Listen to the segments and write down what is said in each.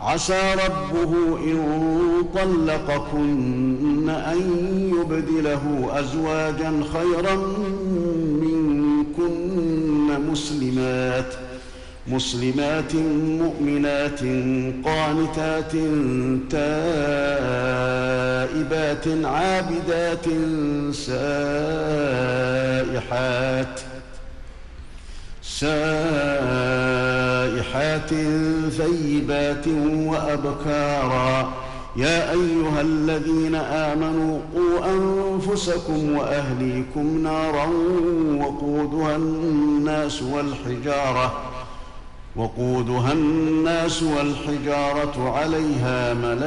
عسى ربه إن طلقكن أن يبدله أزواجا خيرا منكن مسلمات مسلمات مؤمنات قانتات تائبات عابدات سائحات. سائحات. ثيبات وأبكارا. يا أيها الذين آمنوا قوا أنفسكم وأهليكم نارا وقودها الناس والحجارة وقودها الناس والحجارة عليها ملائكة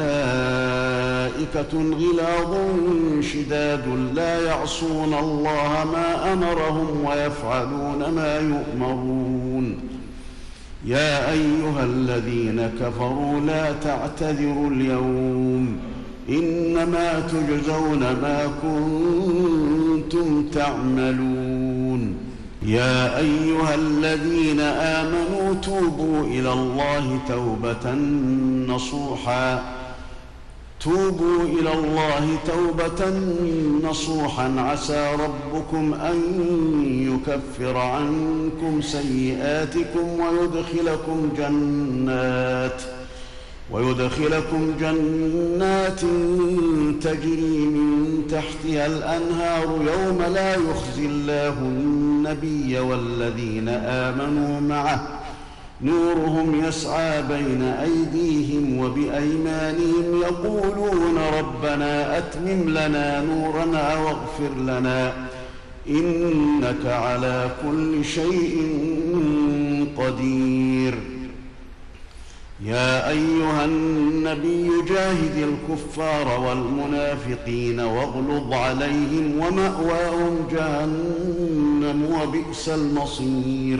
غلاظ شداد لا يعصون الله ما أمرهم ويفعلون ما يؤمرون. يا أيها الذين كفروا لا تعتذروا اليوم إنما تجزون ما كنتم تعملون يا أيها الذين آمنوا توبوا إلى الله توبة نصوحا توبوا إلى الله توبة نصوحا. عسى ربكم أن يكفر عنكم سيئاتكم ويدخلكم جنات ويدخلكم جنات تجري من تحتها الأنهار. يوم لا يخزي الله النبي والذين آمنوا معه نورهم يسعى بين أيديهم وبأيمانهم يقولون ربنا أتمم لنا نورنا واغفر لنا إنك على كل شيء قدير. يا أيها النبي جاهد الكفار والمنافقين واغلظ عليهم ومأواهم جهنم وبئس المصير.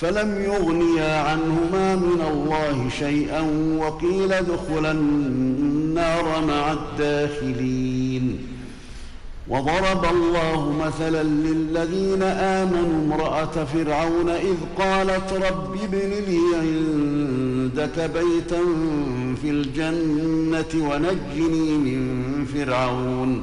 فلم يغنيا عنهما من الله شيئا وقيل ادخلا النار مع الداخلين. وضرب الله مثلا للذين آمنوا امرأة فرعون إذ قالت رب ابن لي عندك بيتا في الجنة ونجني من فرعون.